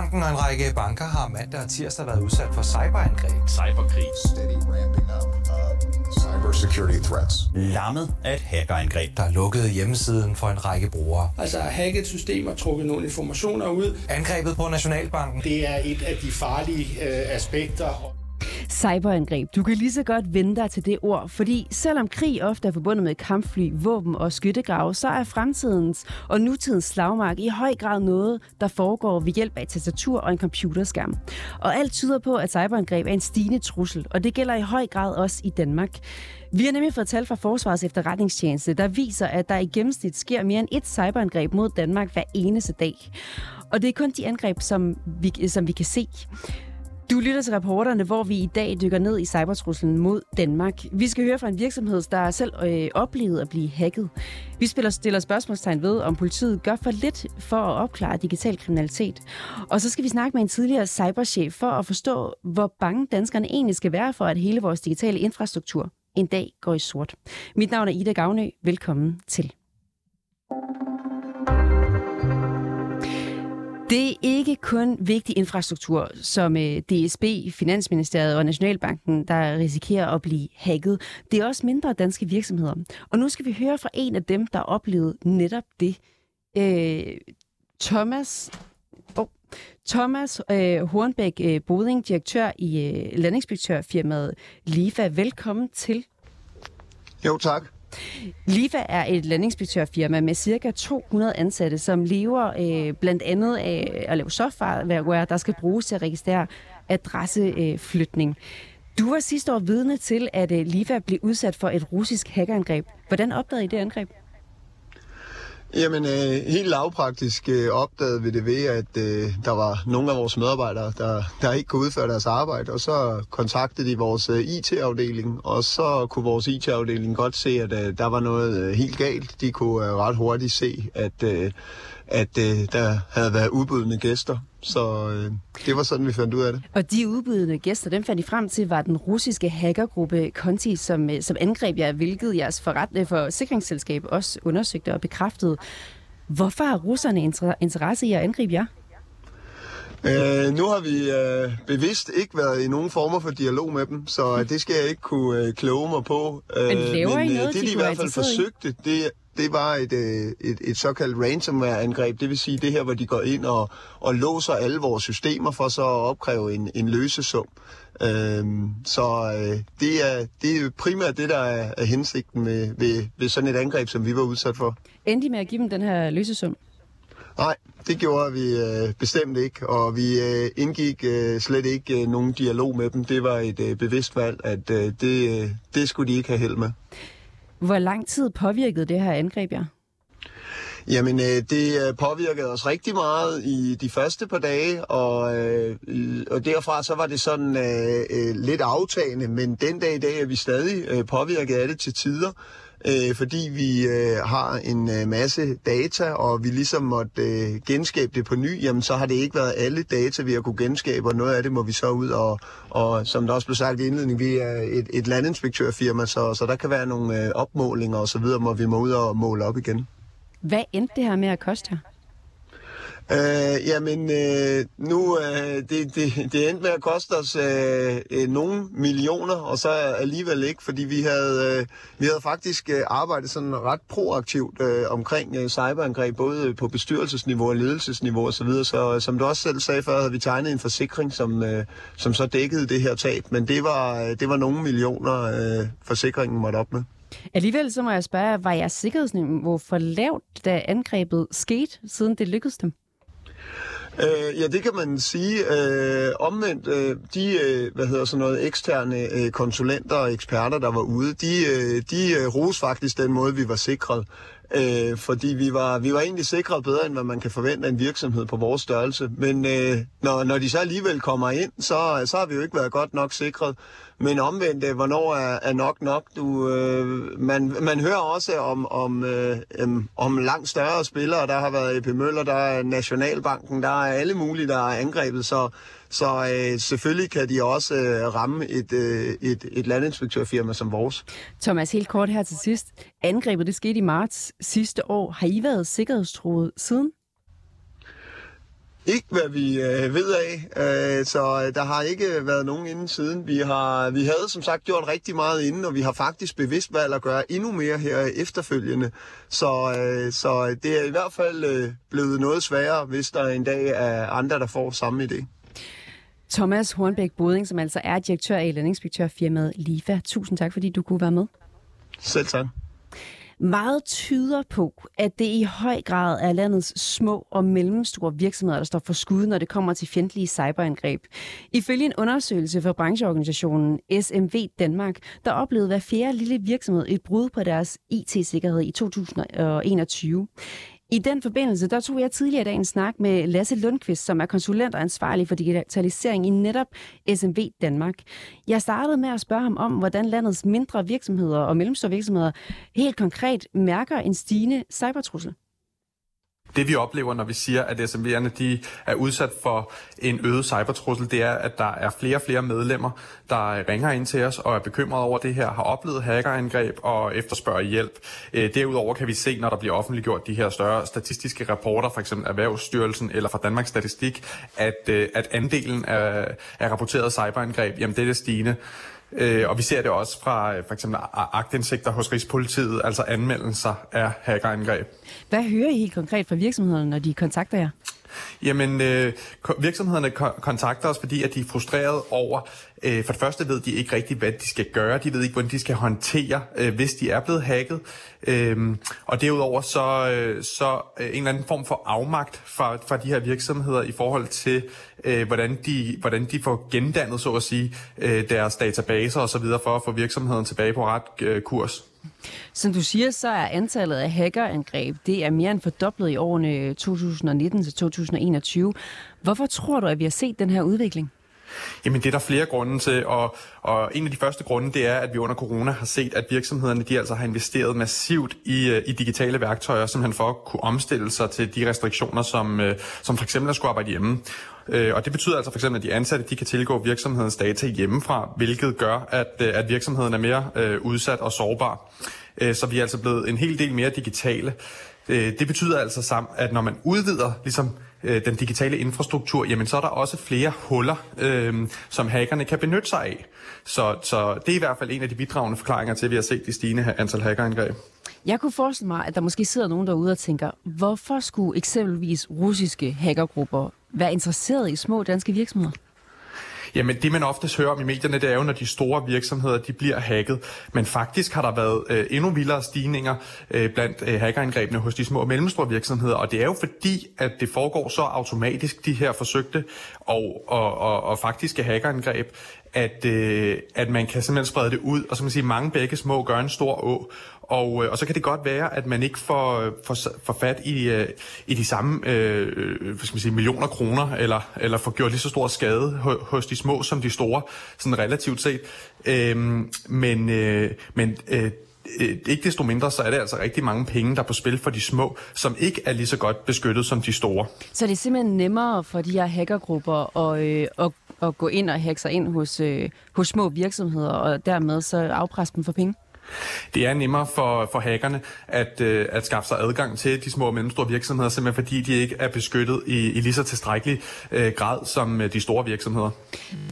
Nationalbanken og en række banker har mandag og tirsdag været udsat for cyberangreb. Cyberkrig. steady ramping up of cybersecurity threats. Lammet af et hackerangreb. Der lukkede hjemmesiden for en række brugere. Altså at hacke et system og trukket nogle informationer ud. Angrebet på Nationalbanken. Det er et af de farlige øh, aspekter. Cyberangreb. Du kan lige så godt vende dig til det ord, fordi selvom krig ofte er forbundet med kampfly, våben og skyttegrave, så er fremtidens og nutidens slagmark i høj grad noget, der foregår ved hjælp af et tastatur og en computerskærm. Og alt tyder på, at cyberangreb er en stigende trussel, og det gælder i høj grad også i Danmark. Vi har nemlig fået tal fra Forsvarets efterretningstjeneste, der viser, at der i gennemsnit sker mere end et cyberangreb mod Danmark hver eneste dag. Og det er kun de angreb, som vi, som vi kan se. Du lytter til reporterne, hvor vi i dag dykker ned i cybertruslen mod Danmark. Vi skal høre fra en virksomhed, der selv øh, oplevede at blive hacket. Vi spiller, stiller spørgsmålstegn ved, om politiet gør for lidt for at opklare digital kriminalitet. Og så skal vi snakke med en tidligere cyberchef for at forstå, hvor bange danskerne egentlig skal være for, at hele vores digitale infrastruktur en dag går i sort. Mit navn er Ida Gavnø. Velkommen til. Det er ikke kun vigtig infrastruktur, som øh, DSB, Finansministeriet og Nationalbanken, der risikerer at blive hacket. Det er også mindre danske virksomheder. Og nu skal vi høre fra en af dem, der oplevede netop det. Øh, Thomas oh, Thomas øh, Hornbæk øh, Boding, direktør i øh, landinspektørfirmaet LIFA. Velkommen til. Jo, tak. LIFA er et landinspektørfirma med cirka 200 ansatte, som lever øh, blandt andet af at lave software, der skal bruges til at registrere adresseflytning. Du var sidste år vidne til, at øh, LIFA blev udsat for et russisk hackerangreb. Hvordan opdagede I det angreb? Jamen, øh, helt lavpraktisk øh, opdagede vi det ved, at øh, der var nogle af vores medarbejdere, der, der ikke kunne udføre deres arbejde, og så kontaktede de vores øh, IT-afdeling, og så kunne vores IT-afdeling godt se, at øh, der var noget øh, helt galt. De kunne øh, ret hurtigt se, at, øh, at øh, der havde været ubudne gæster, så øh, det var sådan, vi fandt ud af det. Og de udbydende gæster, dem fandt I frem til, var den russiske hackergruppe Conti, som, som angreb jer, hvilket jeres forret, forsikringsselskab også undersøgte og bekræftede. Hvorfor har russerne interesse i at angribe jer? Øh, nu har vi øh, bevidst ikke været i nogen former for dialog med dem, så det skal jeg ikke kunne øh, kloge mig på. Øh, men laver men, I noget, det, de, de i hvert fald forsøgte, det, det var et, et, et såkaldt ransomware-angreb. Det vil sige det her, hvor de går ind og, og låser alle vores systemer for så at opkræve en, en løsesum. Øhm, så øh, det, er, det er primært det, der er, er hensigten med, ved, ved sådan et angreb, som vi var udsat for. Endte med at give dem den her løsesum? Nej, det gjorde vi øh, bestemt ikke, og vi øh, indgik øh, slet ikke øh, nogen dialog med dem. Det var et øh, bevidst valg, at øh, det, øh, det skulle de ikke have held med. Hvor lang tid påvirkede det her angreb jer? Jamen, øh, det øh, påvirkede os rigtig meget i de første par dage, og, øh, og derfra så var det sådan uh, lidt aftagende, men den dag i dag er vi stadig påvirket af det til tider øh, fordi vi øh, har en øh, masse data, og vi ligesom måtte øh, genskabe det på ny, jamen så har det ikke været alle data, vi har kunne genskabe, og noget af det må vi så ud og, og som der også blev sagt i indledningen, vi er et, et landinspektørfirma, så, så der kan være nogle øh, opmålinger og så videre, hvor vi må ud og måle op igen. Hvad endte det her med at koste her? Øh, jamen, øh, nu øh, det, det, det endte med at koste os øh, øh, nogle millioner, og så alligevel ikke, fordi vi havde, øh, vi havde faktisk øh, arbejdet sådan ret proaktivt øh, omkring øh, cyberangreb, både på bestyrelsesniveau og ledelsesniveau osv., så, videre. så øh, som du også selv sagde før, havde vi tegnet en forsikring, som, øh, som så dækkede det her tab, men det var, øh, det var nogle millioner, øh, forsikringen måtte op med. Alligevel så må jeg spørge, var jeres sikkerhedsniveau for lavt, da angrebet skete, siden det lykkedes dem? Øh, ja, det kan man sige. Øh, omvendt, øh, de øh, hvad hedder sådan noget, eksterne øh, konsulenter og eksperter, der var ude, de, øh, de øh, ros faktisk den måde, vi var sikret. Øh, fordi vi var, vi var egentlig sikret bedre, end hvad man kan forvente af en virksomhed på vores størrelse. Men øh, når, når de så alligevel kommer ind, så, så har vi jo ikke været godt nok sikret. Men omvendt, øh, hvornår er, er nok nok? Du, øh, man, man hører også om, om, øh, øhm, om langt større spillere. Der har været EP Møller, der er Nationalbanken, der er alle mulige, der er angrebet. Så, så øh, selvfølgelig kan de også øh, ramme et, øh, et, et landinspektørfirma som vores. Thomas, helt kort her til sidst. Angrebet det skete i marts sidste år. Har I været sikkerhedstroet siden? ikke, hvad vi øh, ved af, øh, så øh, der har ikke været nogen inden siden. Vi, har, vi havde som sagt gjort rigtig meget inden, og vi har faktisk bevidst valgt at gøre endnu mere her efterfølgende. Så, øh, så det er i hvert fald øh, blevet noget sværere, hvis der en dag er andre, der får samme idé. Thomas Hornbæk Boding, som altså er direktør i lønningsspektørfirmaet LIFA. Tusind tak, fordi du kunne være med. Selv tak. Meget tyder på, at det i høj grad er landets små og mellemstore virksomheder, der står for skud, når det kommer til fjendtlige cyberangreb. Ifølge en undersøgelse fra brancheorganisationen SMV Danmark, der oplevede hver fjerde lille virksomhed et brud på deres IT-sikkerhed i 2021. I den forbindelse, der tog jeg tidligere i dag en snak med Lasse Lundqvist, som er konsulent og ansvarlig for digitalisering i netop SMV Danmark. Jeg startede med at spørge ham om, hvordan landets mindre virksomheder og mellemstore virksomheder helt konkret mærker en stigende cybertrussel. Det vi oplever, når vi siger, at SMV'erne de er udsat for en øget cybertrussel, det er, at der er flere og flere medlemmer, der ringer ind til os og er bekymrede over det her, har oplevet hackerangreb og efterspørger hjælp. Øh, derudover kan vi se, når der bliver offentliggjort de her større statistiske rapporter, for eksempel Erhvervsstyrelsen eller fra Danmarks Statistik, at, øh, at andelen af, af rapporterede cyberangreb, jamen det er det stigende. Øh, og vi ser det også fra øh, for eksempel agtindsigter hos Rigspolitiet, altså anmeldelser af hackerangreb. Hvad hører I helt konkret fra virksomhederne, når de kontakter jer? Jamen, øh, virksomhederne kontakter os, fordi at de er frustrerede over, øh, for det første ved de ikke rigtigt, hvad de skal gøre. De ved ikke, hvordan de skal håndtere, øh, hvis de er blevet hacket. Øh, og derudover så, øh, så øh, en eller anden form for afmagt fra, fra de her virksomheder i forhold til, øh, hvordan, de, hvordan de får gendannet, så at sige, øh, deres databaser osv. for at få virksomheden tilbage på ret øh, kurs. Som du siger, så er antallet af hackerangreb, det er mere end fordoblet i årene 2019 til 2021. Hvorfor tror du, at vi har set den her udvikling? Jamen det er der flere grunde til, og, og en af de første grunde, det er, at vi under corona har set, at virksomhederne de altså har investeret massivt i, øh, i digitale værktøjer, simpelthen for at kunne omstille sig til de restriktioner, som, øh, som for eksempel at skulle arbejde hjemme. Øh, og det betyder altså for eksempel, at de ansatte de kan tilgå virksomhedens data hjemmefra, hvilket gør, at, øh, at virksomheden er mere øh, udsat og sårbar. Øh, så vi er altså blevet en hel del mere digitale. Øh, det betyder altså sammen, at når man udvider ligesom, øh, den digitale infrastruktur, jamen så er der også flere huller, øh, som hackerne kan benytte sig af. Så, så det er i hvert fald en af de bidragende forklaringer til, at vi har set de stigende antal hackerangreb. Jeg kunne forestille mig, at der måske sidder nogen derude og tænker, hvorfor skulle eksempelvis russiske hackergrupper være interesseret i små danske virksomheder? Jamen det man oftest hører om i medierne, det er jo, når de store virksomheder de bliver hacket. Men faktisk har der været øh, endnu vildere stigninger øh, blandt øh, hackerangrebene hos de små og mellemstore virksomheder. Og det er jo fordi, at det foregår så automatisk, de her forsøgte og, og, og, og faktiske hackerangreb, at, øh, at man kan simpelthen sprede det ud, og så man sige, mange begge små gør en stor å, og, øh, og så kan det godt være, at man ikke får, øh, får, får fat i, øh, i de samme øh, hvad skal man sige, millioner kroner, eller, eller får gjort lige så stor skade hos de små som de store, sådan relativt set. Øh, men øh, men øh, ikke desto mindre, så er det altså rigtig mange penge, der er på spil for de små, som ikke er lige så godt beskyttet som de store. Så det er simpelthen nemmere for de her hackergrupper at, øh, at, at gå ind og hacke sig ind hos, øh, hos små virksomheder, og dermed så afpresse dem for penge? Det er nemmere for, for hackerne at, øh, at skaffe sig adgang til de små og mellemstore virksomheder, simpelthen fordi de ikke er beskyttet i, i lige så tilstrækkelig øh, grad som øh, de store virksomheder.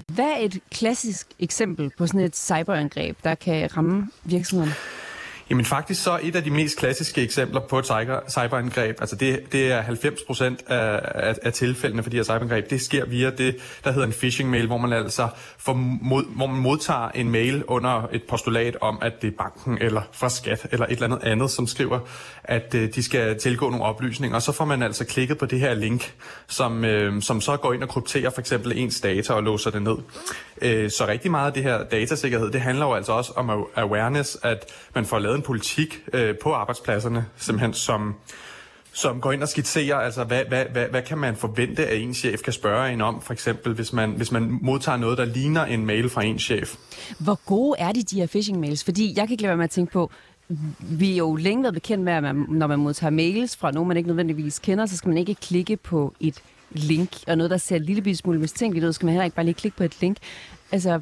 Hvad er et klassisk eksempel på sådan et cyberangreb, der kan ramme virksomheden? Jamen faktisk så et af de mest klassiske eksempler på et cyber, cyberangreb, altså det, det er 90 procent af, af, af tilfældene for de her cyberangreb, det sker via det, der hedder en phishing mail, hvor man altså får mod, hvor man modtager en mail under et postulat om, at det er banken eller fra skat eller et eller andet andet, som skriver, at øh, de skal tilgå nogle oplysninger, og så får man altså klikket på det her link, som, øh, som så går ind og krypterer for eksempel ens data og låser det ned. Øh, så rigtig meget af det her datasikkerhed, det handler jo altså også om awareness, at man får lavet en politik øh, på arbejdspladserne, simpelthen som som går ind og skitserer, altså hvad, hvad, hvad, hvad kan man forvente, at en chef kan spørge en om, for eksempel hvis man, hvis man modtager noget, der ligner en mail fra en chef. Hvor gode er de, de her phishing mails? Fordi jeg kan ikke lade være med at tænke på, vi er jo længe været bekendt med, at man, når man modtager mails fra nogen, man ikke nødvendigvis kender, så skal man ikke klikke på et link, og noget, der ser en lille smule mistænkeligt ud, skal man heller ikke bare lige klikke på et link. Altså,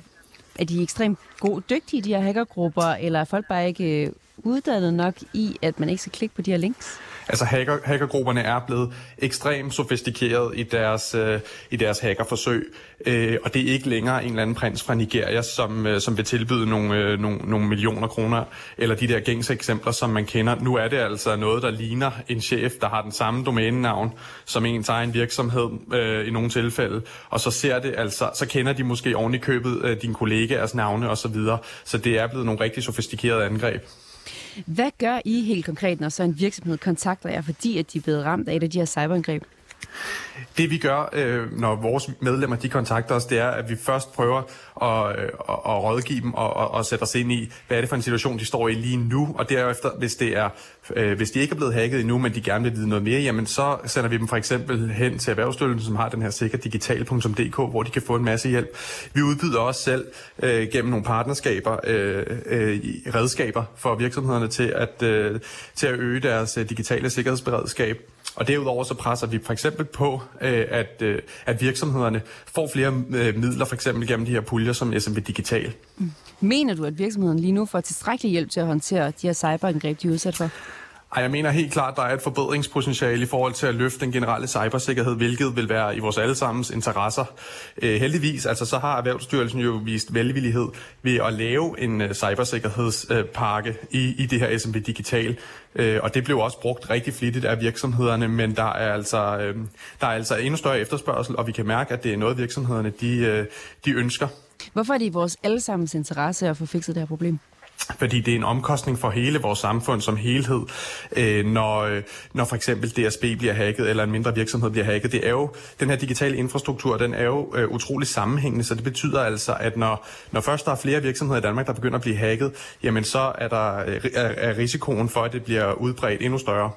er de ekstremt gode, dygtige, de her hackergrupper, eller er folk bare ikke øh, uddannet nok i, at man ikke skal klikke på de her links? Altså hacker, hackergrupperne er blevet ekstremt sofistikeret i deres, øh, i deres hackerforsøg, øh, og det er ikke længere en eller anden prins fra Nigeria, som, øh, som vil tilbyde nogle, øh, nogle, nogle millioner kroner, eller de der gængse eksempler, som man kender. Nu er det altså noget, der ligner en chef, der har den samme domænenavn som ens egen virksomhed øh, i nogle tilfælde, og så ser det altså, så kender de måske oven i købet øh, dine kollegaers navne osv., så, videre. så det er blevet nogle rigtig sofistikerede angreb. Hvad gør I helt konkret, når så en virksomhed kontakter jer, fordi at de er blevet ramt af et af de her cyberangreb? Det vi gør, øh, når vores medlemmer de kontakter os, det er, at vi først prøver at, øh, at, at rådgive dem og, og, og sætte os ind i, hvad er det for en situation, de står i lige nu, og derefter, hvis, det er, øh, hvis de ikke er blevet hacket endnu, men de gerne vil vide noget mere, jamen så sender vi dem for eksempel hen til Erhvervsstyrelsen, som har den her sikkerdigital.dk, hvor de kan få en masse hjælp. Vi udbyder også selv øh, gennem nogle partnerskaber øh, øh, redskaber for virksomhederne til at, øh, til at øge deres øh, digitale sikkerhedsberedskab. Og derudover så presser vi for eksempel på, øh, at, øh, at virksomhederne får flere øh, midler, for eksempel gennem de her puljer som SMB Digital. Mm. Mener du, at virksomheden lige nu får tilstrækkelig hjælp til at håndtere de her cyberangreb, de er udsat for? Ej, jeg mener helt klart, at der er et forbedringspotentiale i forhold til at løfte den generelle cybersikkerhed, hvilket vil være i vores allesammens interesser. Øh, heldigvis, altså så har Erhvervsstyrelsen jo vist velvillighed ved at lave en øh, cybersikkerhedspakke i, i det her SMB Digital. Uh, og det blev også brugt rigtig flittigt af virksomhederne, men der er altså, der er altså endnu større efterspørgsel, og vi kan mærke, at det er noget, virksomhederne de, de ønsker. Hvorfor er det i vores allesammens interesse at få fikset det her problem? Fordi det er en omkostning for hele vores samfund som helhed, øh, når, øh, når for eksempel DSB bliver hacket, eller en mindre virksomhed bliver hacket. Det er jo, den her digitale infrastruktur, den er jo øh, utrolig sammenhængende, så det betyder altså, at når, når først der er flere virksomheder i Danmark, der begynder at blive hacket, jamen så er, der, øh, er, er risikoen for, at det bliver udbredt endnu større.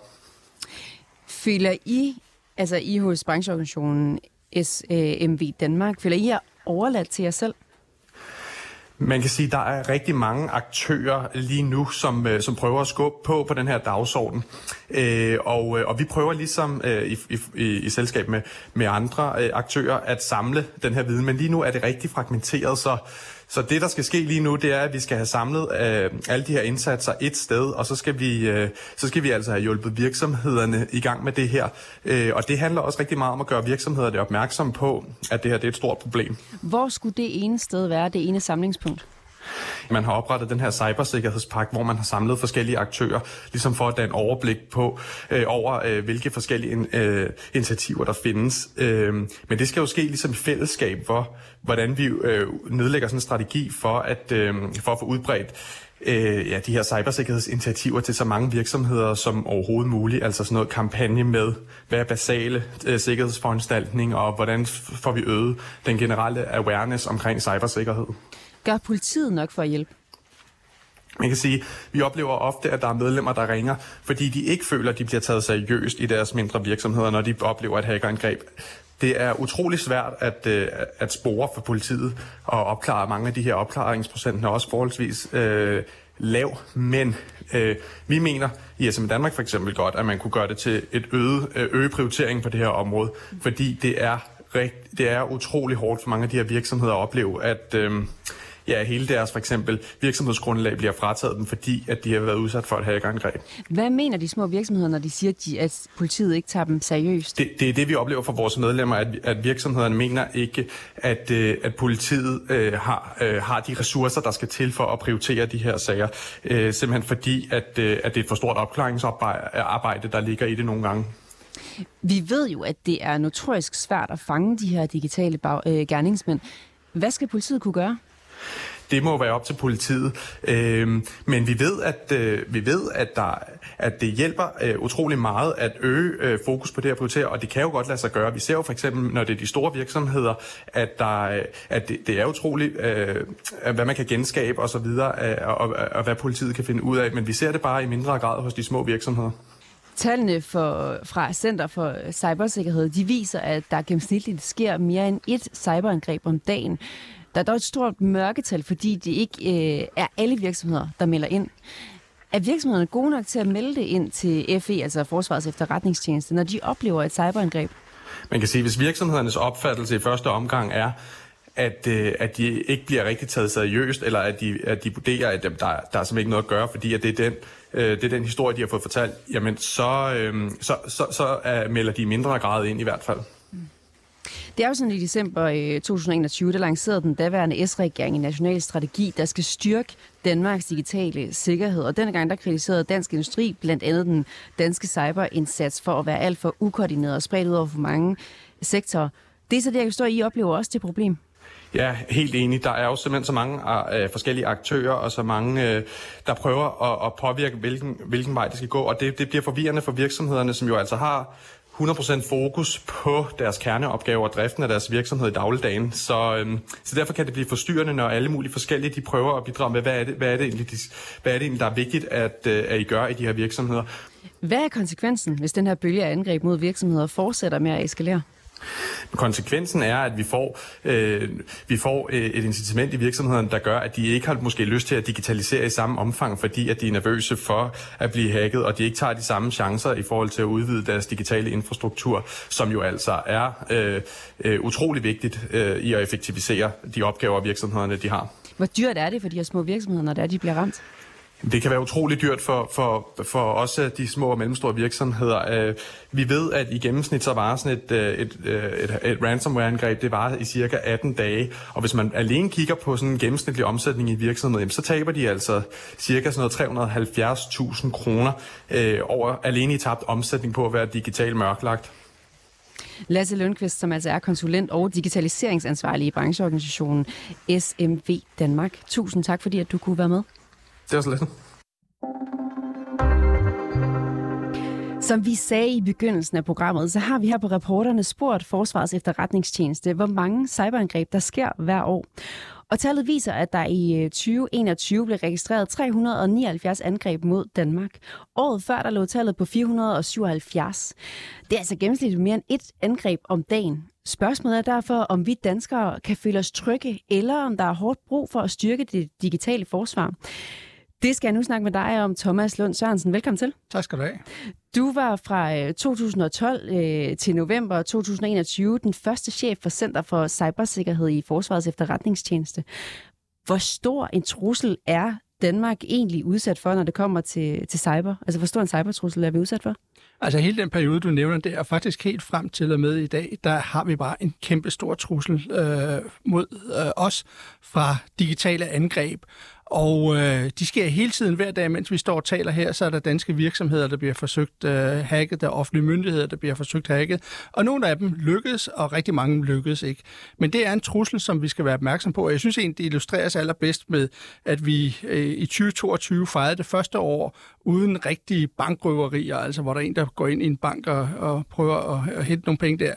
Føler I, altså I hos brancheorganisationen SMV øh, Danmark, føler I jer overladt til jer selv? Man kan sige, at der er rigtig mange aktører lige nu, som, øh, som prøver at skubbe på på den her dagsorden. Øh, og, øh, og vi prøver ligesom øh, i, i, i selskab med, med andre øh, aktører at samle den her viden. Men lige nu er det rigtig fragmenteret, så så det, der skal ske lige nu, det er, at vi skal have samlet øh, alle de her indsatser et sted, og så skal vi, øh, så skal vi altså have hjulpet virksomhederne i gang med det her. Øh, og det handler også rigtig meget om at gøre virksomhederne opmærksom på, at det her det er et stort problem. Hvor skulle det ene sted være, det ene samlingspunkt? Man har oprettet den her cybersikkerhedspakke, hvor man har samlet forskellige aktører, ligesom for at danne overblik på øh, over, øh, hvilke forskellige øh, initiativer der findes. Øh, men det skal jo ske ligesom i fællesskab, hvor, hvordan vi øh, nedlægger sådan en strategi for at, øh, for at få udbredt øh, ja, de her cybersikkerhedsinitiativer til så mange virksomheder som overhovedet muligt. Altså sådan noget kampagne med, hvad er basale øh, sikkerhedsforanstaltninger, og hvordan får vi øget den generelle awareness omkring cybersikkerhed. Gør politiet nok for at hjælpe? Man kan sige, vi oplever ofte, at der er medlemmer, der ringer, fordi de ikke føler, at de bliver taget seriøst i deres mindre virksomheder, når de oplever et hackerangreb. Det er utrolig svært at, øh, at spore for politiet og opklare mange af de her opklaringsprocenten er også forholdsvis øh, lav, men øh, vi mener i SM Danmark for eksempel godt, at man kunne gøre det til et øget, øh, øge prioritering på det her område, fordi det er rigt, det er utrolig hårdt for mange af de her virksomheder at opleve, at øh, ja, hele deres for eksempel virksomhedsgrundlag bliver frataget dem, fordi at de har været udsat for et hackerangreb. Hvad mener de små virksomheder, når de siger, at, de, at politiet ikke tager dem seriøst? Det, det er det, vi oplever fra vores medlemmer, at, at virksomhederne mener ikke, at, øh, at politiet øh, har, øh, har de ressourcer, der skal til for at prioritere de her sager. Øh, simpelthen fordi, at, øh, at det er et for stort opklaringsarbejde, der ligger i det nogle gange. Vi ved jo, at det er notorisk svært at fange de her digitale bag, øh, gerningsmænd. Hvad skal politiet kunne gøre? Det må være op til politiet. Øh, men vi ved, at øh, vi ved, at der at det hjælper øh, utrolig meget at øge øh, fokus på det her prioritere, og det kan jo godt lade sig gøre. Vi ser jo for eksempel, når det er de store virksomheder, at der øh, at det, det er utroligt, øh, hvad man kan genskabe osv., og, øh, og, og, og hvad politiet kan finde ud af. Men vi ser det bare i mindre grad hos de små virksomheder. Tallene for, fra Center for Cybersikkerhed, de viser, at der gennemsnitligt sker mere end et cyberangreb om dagen. Der er dog et stort mørketal, fordi det ikke øh, er alle virksomheder, der melder ind. Er virksomhederne gode nok til at melde det ind til FE, altså Forsvarets efterretningstjeneste, når de oplever et cyberangreb? Man kan sige, hvis virksomhedernes opfattelse i første omgang er, at, øh, at de ikke bliver rigtig taget seriøst, eller at de, at de vurderer, at der, der er simpelthen ikke noget at gøre, fordi at det er den øh, det er den historie, de har fået fortalt, jamen så, øh, så, så, så uh, melder de i mindre grad ind i hvert fald. Det er jo sådan i december øh, 2021, der lancerede den daværende S-regering en national strategi, der skal styrke Danmarks digitale sikkerhed. Og denne gang der kritiserede Dansk Industri blandt andet den danske cyberindsats for at være alt for ukoordineret og spredt ud over for mange sektorer. Det er så det, jeg kan stå I oplever også det problem. Ja, helt enig. Der er jo simpelthen så mange uh, forskellige aktører og så mange, uh, der prøver at, at påvirke, hvilken, hvilken vej det skal gå. Og det, det bliver forvirrende for virksomhederne, som jo altså har 100% fokus på deres kerneopgaver og driften af deres virksomhed i dagligdagen. Så, øhm, så derfor kan det blive forstyrrende, når alle mulige forskellige de prøver at bidrage med, hvad er det, hvad er det, egentlig, de, hvad er det egentlig, der er vigtigt, at, øh, at I gør i de her virksomheder. Hvad er konsekvensen, hvis den her bølge af angreb mod virksomheder fortsætter med at eskalere? Konsekvensen er, at vi får, øh, vi får øh, et incitament i virksomhederne, der gør, at de ikke har måske lyst til at digitalisere i samme omfang, fordi at de er nervøse for at blive hacket, og de ikke tager de samme chancer i forhold til at udvide deres digitale infrastruktur, som jo altså er øh, øh, utrolig vigtigt øh, i at effektivisere de opgaver, virksomhederne de har. Hvor dyrt er det for de her små virksomheder, når det er, de bliver ramt? Det kan være utrolig dyrt for, for, for også de små og mellemstore virksomheder. Øh, vi ved, at i gennemsnit så var sådan et, øh, et, øh, et, et ransomware-angreb, det var i cirka 18 dage. Og hvis man alene kigger på sådan en gennemsnitlig omsætning i virksomheden, så taber de altså cirka sådan noget 370.000 kroner øh, over alene i tabt omsætning på at være digital mørklagt. Lasse Lundqvist, som altså er konsulent og digitaliseringsansvarlig i brancheorganisationen SMV Danmark. Tusind tak, fordi at du kunne være med. Det var så lidt. Som vi sagde i begyndelsen af programmet, så har vi her på reporterne spurgt Forsvarets efterretningstjeneste, hvor mange cyberangreb der sker hver år. Og tallet viser, at der i øh, 2021 blev registreret 379 angreb mod Danmark. Året før der lå tallet på 477. Det er altså gennemsnitligt mere end et angreb om dagen. Spørgsmålet er derfor, om vi danskere kan føle os trygge, eller om der er hårdt brug for at styrke det digitale forsvar. Det skal jeg nu snakke med dig om, Thomas Lund Sørensen. Velkommen til. Tak skal du have. Du var fra 2012 øh, til november 2021 den første chef for Center for Cybersikkerhed i Forsvarets efterretningstjeneste. Hvor stor en trussel er Danmark egentlig udsat for, når det kommer til, til cyber? Altså, hvor stor en cybertrussel er vi udsat for? Altså hele den periode, du nævner, det er faktisk helt frem til og med i dag, der har vi bare en kæmpe stor trussel øh, mod øh, os fra digitale angreb. Og øh, de sker hele tiden hver dag, mens vi står og taler her, så er der danske virksomheder, der bliver forsøgt øh, hacket, der er offentlige myndigheder, der bliver forsøgt hacket. Og nogle af dem lykkes, og rigtig mange lykkes ikke. Men det er en trussel, som vi skal være opmærksom på, og jeg synes egentlig, det illustreres allerbedst med, at vi øh, i 2022 fejrede det første år uden rigtige bankrøverier, altså hvor der er en, der går ind i en bank og, og prøver at, at hente nogle penge der.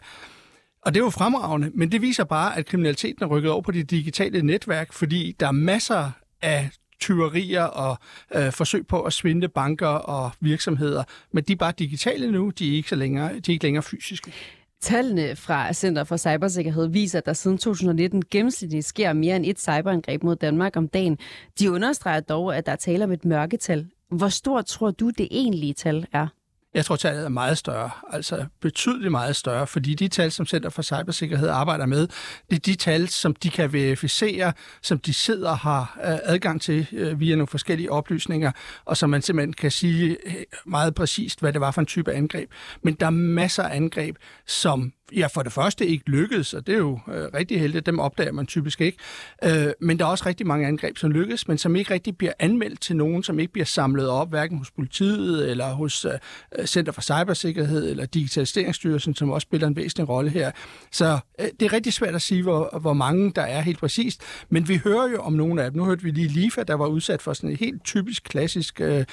Og det er jo fremragende, men det viser bare, at kriminaliteten er rykket over på det digitale netværk, fordi der er masser af tyverier og øh, forsøg på at svinde banker og virksomheder. Men de er bare digitale nu, de er ikke, så længere, de er ikke længere fysiske. Tallene fra Center for Cybersikkerhed viser, at der siden 2019 gennemsnitligt sker mere end et cyberangreb mod Danmark om dagen. De understreger dog, at der taler om et mørketal. Hvor stort tror du, det egentlige tal er? Jeg tror, tallet er meget større, altså betydeligt meget større, fordi de tal, som Center for Cybersikkerhed arbejder med, det er de tal, som de kan verificere, som de sidder og har øh, adgang til øh, via nogle forskellige oplysninger, og som man simpelthen kan sige øh, meget præcist, hvad det var for en type angreb. Men der er masser af angreb, som ja, for det første ikke lykkedes, og det er jo øh, rigtig heldigt, dem opdager man typisk ikke. Øh, men der er også rigtig mange angreb, som lykkes, men som ikke rigtig bliver anmeldt til nogen, som ikke bliver samlet op, hverken hos politiet eller hos øh, Center for Cybersikkerhed eller Digitaliseringsstyrelsen, som også spiller en væsentlig rolle her. Så øh, det er rigtig svært at sige, hvor, hvor mange der er helt præcist, men vi hører jo om nogle af dem. Nu hørte vi lige Lifa, der var udsat for sådan et helt typisk klassisk øh, øh,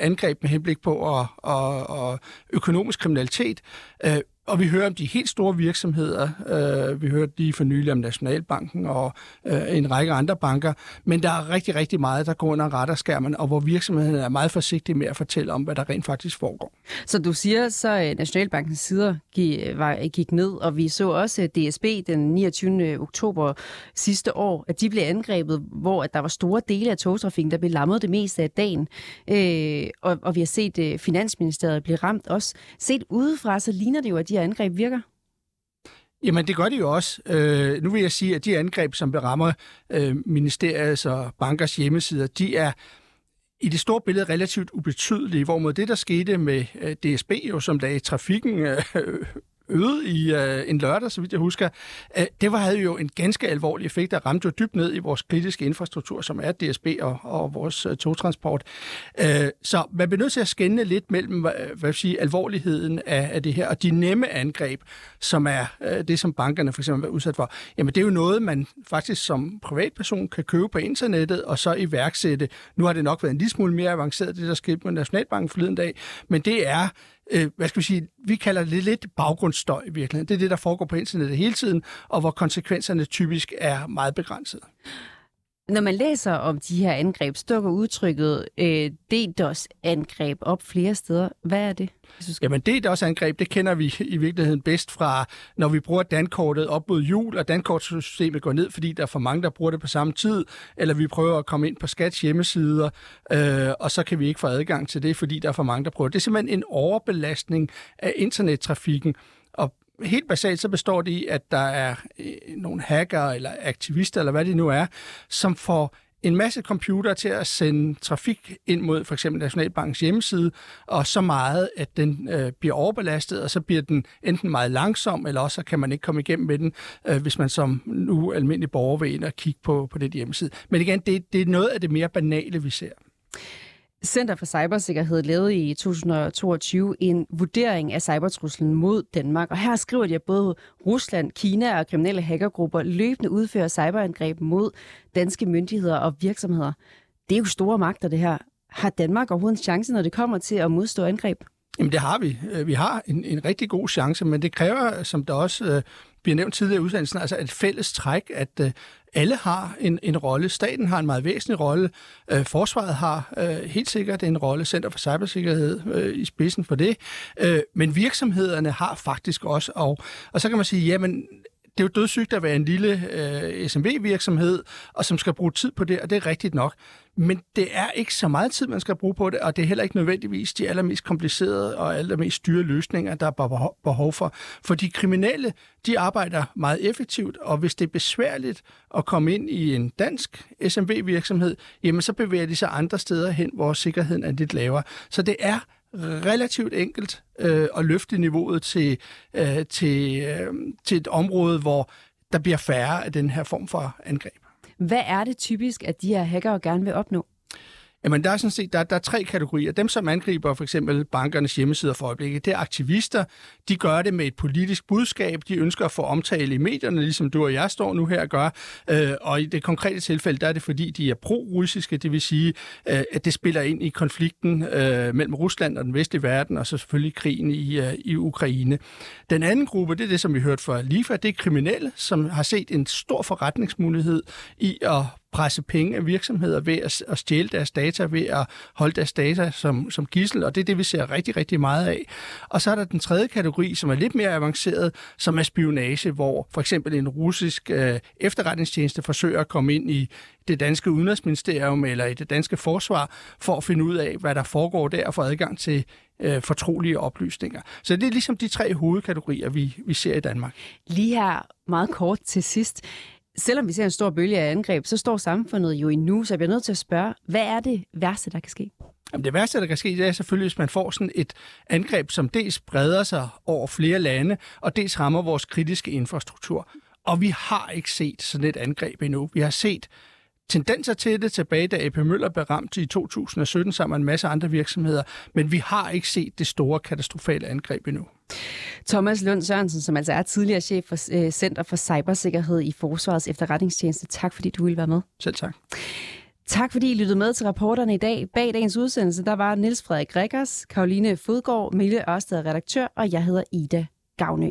angreb med henblik på at, og, og økonomisk kriminalitet. Øh, og vi hører om de helt store virksomheder. Øh, vi hørte lige for nylig om Nationalbanken og øh, en række andre banker. Men der er rigtig, rigtig meget, der går under retterskærmen, og hvor virksomheden er meget forsigtige med at fortælle om, hvad der rent faktisk foregår. Så du siger, så øh, Nationalbankens sider gik, øh, var, gik ned, og vi så også DSB den 29. oktober sidste år, at de blev angrebet, hvor at der var store dele af togtrafikken, der blev lammet det meste af dagen. Øh, og, og vi har set øh, Finansministeriet blive ramt også. Set udefra, så ligner det jo, at de her angreb virker? Jamen, det gør de jo også. Øh, nu vil jeg sige, at de angreb, som berammer øh, ministeriets og bankers hjemmesider, de er i det store billede relativt ubetydelige, hvorimod det, der skete med øh, DSB, jo, som lagde trafikken øh, øget i øh, en lørdag, så vidt jeg husker, øh, det var, havde jo en ganske alvorlig effekt, der ramte jo dybt ned i vores kritiske infrastruktur, som er DSB og, og vores øh, togtransport. Øh, så man bliver nødt til at skænde lidt mellem hvad, øh, hvad vil sige, alvorligheden af, af det her, og de nemme angreb, som er øh, det, som bankerne for eksempel er udsat for. Jamen det er jo noget, man faktisk som privatperson kan købe på internettet, og så iværksætte. Nu har det nok været en lille smule mere avanceret, det der skete med Nationalbanken forleden dag, men det er øh, hvad skal vi sige, vi kalder det lidt baggrundsstøj i virkeligheden. Det er det, der foregår på internettet hele tiden, og hvor konsekvenserne typisk er meget begrænsede. Når man læser om de her angreb, dukker udtrykket øh, DDoS-angreb op flere steder. Hvad er det? Jamen DDoS-angreb, det kender vi i virkeligheden bedst fra, når vi bruger dankortet op mod jul, og dankortsystemet går ned, fordi der er for mange, der bruger det på samme tid, eller vi prøver at komme ind på Skats hjemmesider, øh, og så kan vi ikke få adgang til det, fordi der er for mange, der prøver det. Det er simpelthen en overbelastning af internettrafikken, og helt basalt så består det i, at der er øh, nogle hacker eller aktivister, eller hvad det nu er, som får en masse computer til at sende trafik ind mod for eksempel Nationalbankens hjemmeside, og så meget, at den øh, bliver overbelastet, og så bliver den enten meget langsom, eller også kan man ikke komme igennem med den, øh, hvis man som nu almindelig borger vil ind og kigge på, på det hjemmeside. Men igen, det, det er noget af det mere banale, vi ser. Center for Cybersikkerhed lavede i 2022 en vurdering af cybertruslen mod Danmark, og her skriver de, at både Rusland, Kina og kriminelle hackergrupper løbende udfører cyberangreb mod danske myndigheder og virksomheder. Det er jo store magter, det her. Har Danmark overhovedet en chance, når det kommer til at modstå angreb? Jamen det har vi. Øh, vi har en, en rigtig god chance, men det kræver, som der også øh, bliver nævnt tidligere i udsendelsen, altså et fælles træk, at øh, alle har en, en rolle. Staten har en meget væsentlig rolle. Øh, forsvaret har øh, helt sikkert en rolle. Center for Cybersikkerhed øh, i spidsen for det. Øh, men virksomhederne har faktisk også. Og, og så kan man sige, jamen det er jo dødssygt at være en lille øh, SMV-virksomhed, og som skal bruge tid på det, og det er rigtigt nok. Men det er ikke så meget tid, man skal bruge på det, og det er heller ikke nødvendigvis de allermest komplicerede og allermest dyre løsninger, der er behov for. For de kriminelle, de arbejder meget effektivt, og hvis det er besværligt at komme ind i en dansk SMV-virksomhed, jamen så bevæger de sig andre steder hen, hvor sikkerheden er lidt lavere. Så det er relativt enkelt øh, at løfte niveauet til, øh, til, øh, til et område, hvor der bliver færre af den her form for angreb. Hvad er det typisk, at de her hackere gerne vil opnå? Jamen, der er sådan set der, der er tre kategorier. Dem, som angriber for eksempel bankernes hjemmesider for øjeblikket, det er aktivister. De gør det med et politisk budskab. De ønsker at få omtale i medierne, ligesom du og jeg står nu her og gør. Øh, og i det konkrete tilfælde, der er det fordi, de er pro-russiske. Det vil sige, øh, at det spiller ind i konflikten øh, mellem Rusland og den vestlige verden, og så selvfølgelig krigen i, øh, i Ukraine. Den anden gruppe, det er det, som vi hørte fra Lifa, det er kriminelle, som har set en stor forretningsmulighed i at presse penge af virksomheder ved at, at stjæle deres data, ved at holde deres data som, som gissel, og det er det, vi ser rigtig, rigtig meget af. Og så er der den tredje kategori, som er lidt mere avanceret, som er spionage, hvor for eksempel en russisk øh, efterretningstjeneste forsøger at komme ind i det danske udenrigsministerium eller i det danske forsvar, for at finde ud af, hvad der foregår der, og få adgang til øh, fortrolige oplysninger. Så det er ligesom de tre hovedkategorier, vi, vi ser i Danmark. Lige her meget kort til sidst selvom vi ser en stor bølge af angreb, så står samfundet jo endnu, så jeg bliver nødt til at spørge, hvad er det værste, der kan ske? Jamen det værste, der kan ske, det er selvfølgelig, hvis man får sådan et angreb, som dels breder sig over flere lande, og dels rammer vores kritiske infrastruktur. Og vi har ikke set sådan et angreb endnu. Vi har set tendenser til det tilbage, da AP Møller blev ramt i 2017 sammen med en masse andre virksomheder, men vi har ikke set det store katastrofale angreb endnu. Thomas Lund Sørensen, som altså er tidligere chef for øh, Center for Cybersikkerhed i Forsvarets efterretningstjeneste. Tak fordi du ville være med. Selv tak. Tak fordi I lyttede med til rapporterne i dag. Bag dagens udsendelse, der var Niels Frederik Rikkers, Karoline Fodgaard, Mille Ørsted redaktør, og jeg hedder Ida Gavnø.